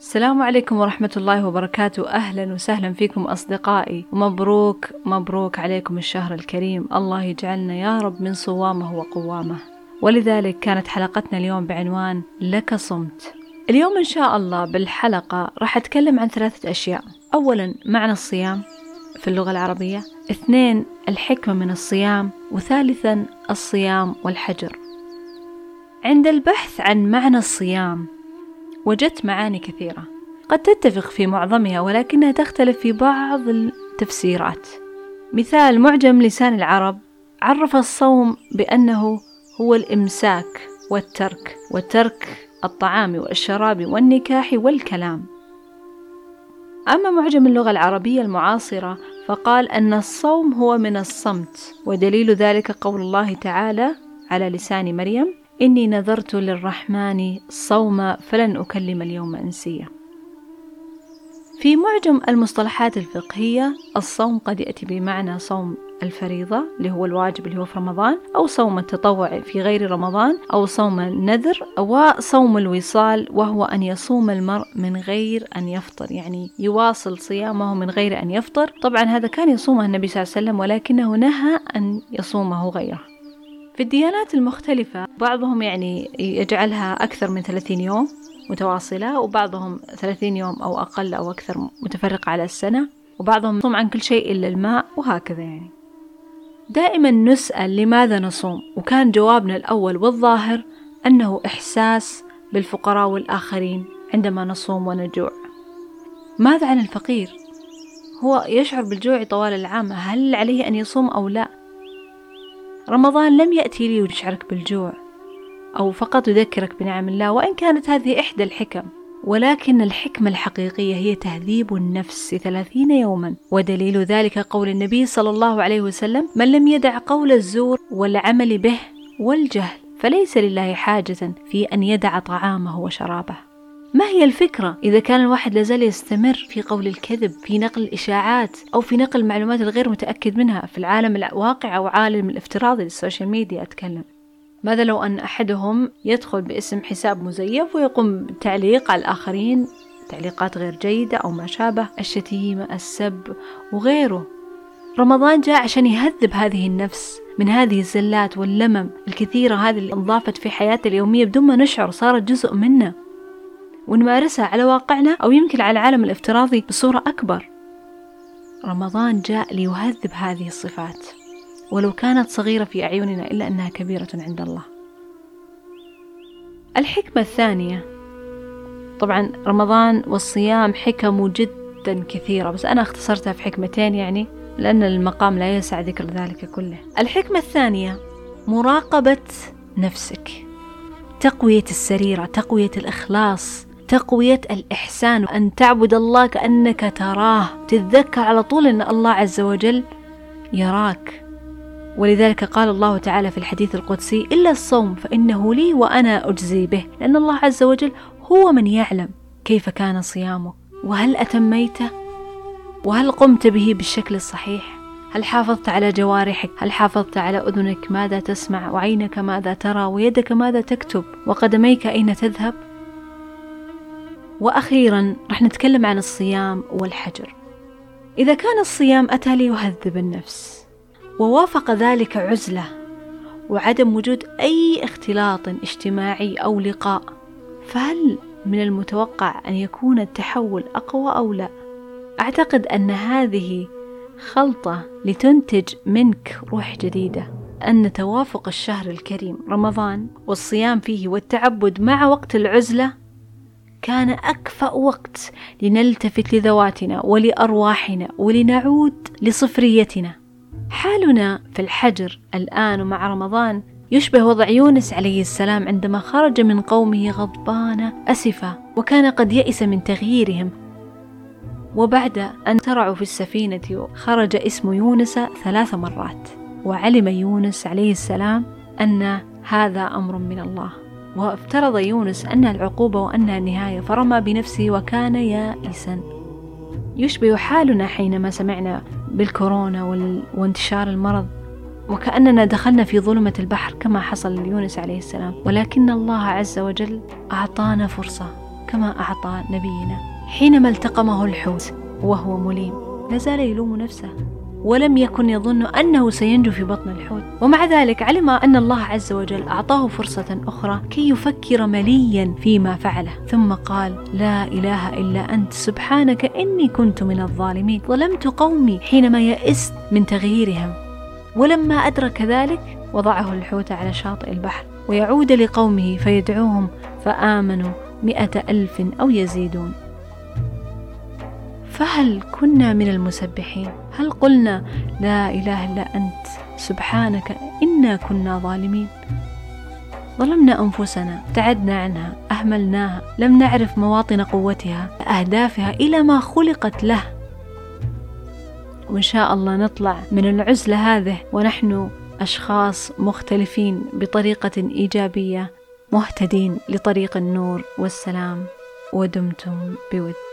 السلام عليكم ورحمة الله وبركاته. أهلا وسهلا فيكم أصدقائي. ومبروك مبروك عليكم الشهر الكريم. الله يجعلنا يا رب من صوامه وقوامه. ولذلك كانت حلقتنا اليوم بعنوان لك صمت. اليوم إن شاء الله بالحلقة راح أتكلم عن ثلاثة أشياء. أولا معنى الصيام في اللغة العربية. اثنين الحكمة من الصيام. وثالثا الصيام والحجر. عند البحث عن معنى الصيام وجدت معاني كثيرة. قد تتفق في معظمها ولكنها تختلف في بعض التفسيرات. مثال معجم لسان العرب عرف الصوم بأنه هو الإمساك والترك وترك الطعام والشراب والنكاح والكلام. أما معجم اللغة العربية المعاصرة فقال أن الصوم هو من الصمت ودليل ذلك قول الله تعالى على لسان مريم إني نذرت للرحمن صوما فلن أكلم اليوم إنسيا. في معجم المصطلحات الفقهية الصوم قد يأتي بمعنى صوم الفريضة اللي هو الواجب اللي هو في رمضان أو صوم التطوع في غير رمضان أو صوم النذر وصوم الوصال وهو أن يصوم المرء من غير أن يفطر. يعني يواصل صيامه من غير أن يفطر. طبعا هذا كان يصومه النبي صلى الله عليه وسلم ولكنه نهى أن يصومه غيره. في الديانات المختلفة بعضهم يعني يجعلها أكثر من ثلاثين يوم متواصلة وبعضهم ثلاثين يوم أو أقل أو أكثر متفرقة على السنة وبعضهم يصوم عن كل شيء إلا الماء وهكذا يعني دائما نسأل لماذا نصوم وكان جوابنا الأول والظاهر أنه إحساس بالفقراء والآخرين عندما نصوم ونجوع ماذا عن الفقير؟ هو يشعر بالجوع طوال العام هل عليه أن يصوم أو لا؟ رمضان لم يأتي لي ويشعرك بالجوع أو فقط يذكرك بنعم الله وإن كانت هذه إحدى الحكم. ولكن الحكمة الحقيقية هي تهذيب النفس ثلاثين يوما. ودليل ذلك قول النبي صلى الله عليه وسلم من لم يدع قول الزور والعمل به والجهل فليس لله حاجة في أن يدع طعامه وشرابه. ما هي الفكرة إذا كان الواحد لازال يستمر في قول الكذب في نقل الإشاعات أو في نقل المعلومات الغير متأكد منها في العالم الواقع أو عالم الافتراضي للسوشيال ميديا أتكلم ماذا لو أن أحدهم يدخل باسم حساب مزيف ويقوم بالتعليق على الآخرين؟ تعليقات غير جيدة أو ما شابه الشتيمة السب وغيره. رمضان جاء عشان يهذب هذه النفس من هذه الزلات واللمم الكثيرة هذه اللي انضافت في حياتنا اليومية بدون ما نشعر صارت جزء منا ونمارسها على واقعنا أو يمكن على العالم الافتراضي بصورة أكبر. رمضان جاء ليهذب هذه الصفات ولو كانت صغيرة في أعيننا إلا أنها كبيرة عند الله. الحكمة الثانية طبعا رمضان والصيام حكم جدا كثيرة بس أنا اختصرتها في حكمتين يعني لأن المقام لا يسع ذكر ذلك كله. الحكمة الثانية مراقبة نفسك تقوية السريرة تقوية الإخلاص تقوية الإحسان أن تعبد الله كأنك تراه تتذكر على طول أن الله عز وجل يراك. ولذلك قال الله تعالى في الحديث القدسي إلا الصوم فإنه لي وأنا أجزي به لأن الله عز وجل هو من يعلم كيف كان صيامك وهل أتميته؟ وهل قمت به بالشكل الصحيح؟ هل حافظت على جوارحك؟ هل حافظت على أذنك؟ ماذا تسمع؟ وعينك ماذا ترى؟ ويدك ماذا تكتب؟ وقدميك أين تذهب؟ وأخيرا رح نتكلم عن الصيام والحجر إذا كان الصيام أتى ليهذب النفس ووافق ذلك عزلة وعدم وجود أي اختلاط اجتماعي أو لقاء فهل من المتوقع أن يكون التحول أقوى أو لا؟ أعتقد أن هذه خلطة لتنتج منك روح جديدة أن توافق الشهر الكريم رمضان والصيام فيه والتعبد مع وقت العزلة كان أكفأ وقت لنلتفت لذواتنا ولأرواحنا ولنعود لصفريتنا. حالنا في الحجر الآن ومع رمضان يشبه وضع يونس عليه السلام عندما خرج من قومه غضبان أسفا وكان قد يئس من تغييرهم. وبعد أن ترعوا في السفينة خرج اسم يونس ثلاث مرات وعلم يونس عليه السلام أن هذا أمر من الله. وافترض يونس أن العقوبة وأنها النهاية فرمى بنفسه وكان يائسا. يشبه حالنا حينما سمعنا بالكورونا وانتشار المرض وكأننا دخلنا في ظلمة البحر كما حصل ليونس عليه السلام. ولكن الله عز وجل أعطانا فرصة كما أعطى نبينا. حينما التقمه الحوت وهو مليم لا زال يلوم نفسه. ولم يكن يظن أنه سينجو في بطن الحوت. ومع ذلك علم أن الله عز وجل أعطاه فرصة أخرى كي يفكر مليا فيما فعله. ثم قال لا إله إلا أنت سبحانك إني كنت من الظالمين. ظلمت قومي حينما يئست من تغييرهم. ولما أدرك ذلك وضعه الحوت على شاطئ البحر ويعود لقومه فيدعوهم فآمنوا مئة ألف أو يزيدون. فهل كنا من المسبحين؟ هل قلنا لا إله إلا أنت؟ سبحانك إنا كنا ظالمين. ظلمنا أنفسنا ابتعدنا عنها أهملناها لم نعرف مواطن قوتها أهدافها إلى ما خلقت له. وإن شاء الله نطلع من العزلة هذه ونحن أشخاص مختلفين بطريقة إيجابية مهتدين لطريق النور والسلام ودمتم بود.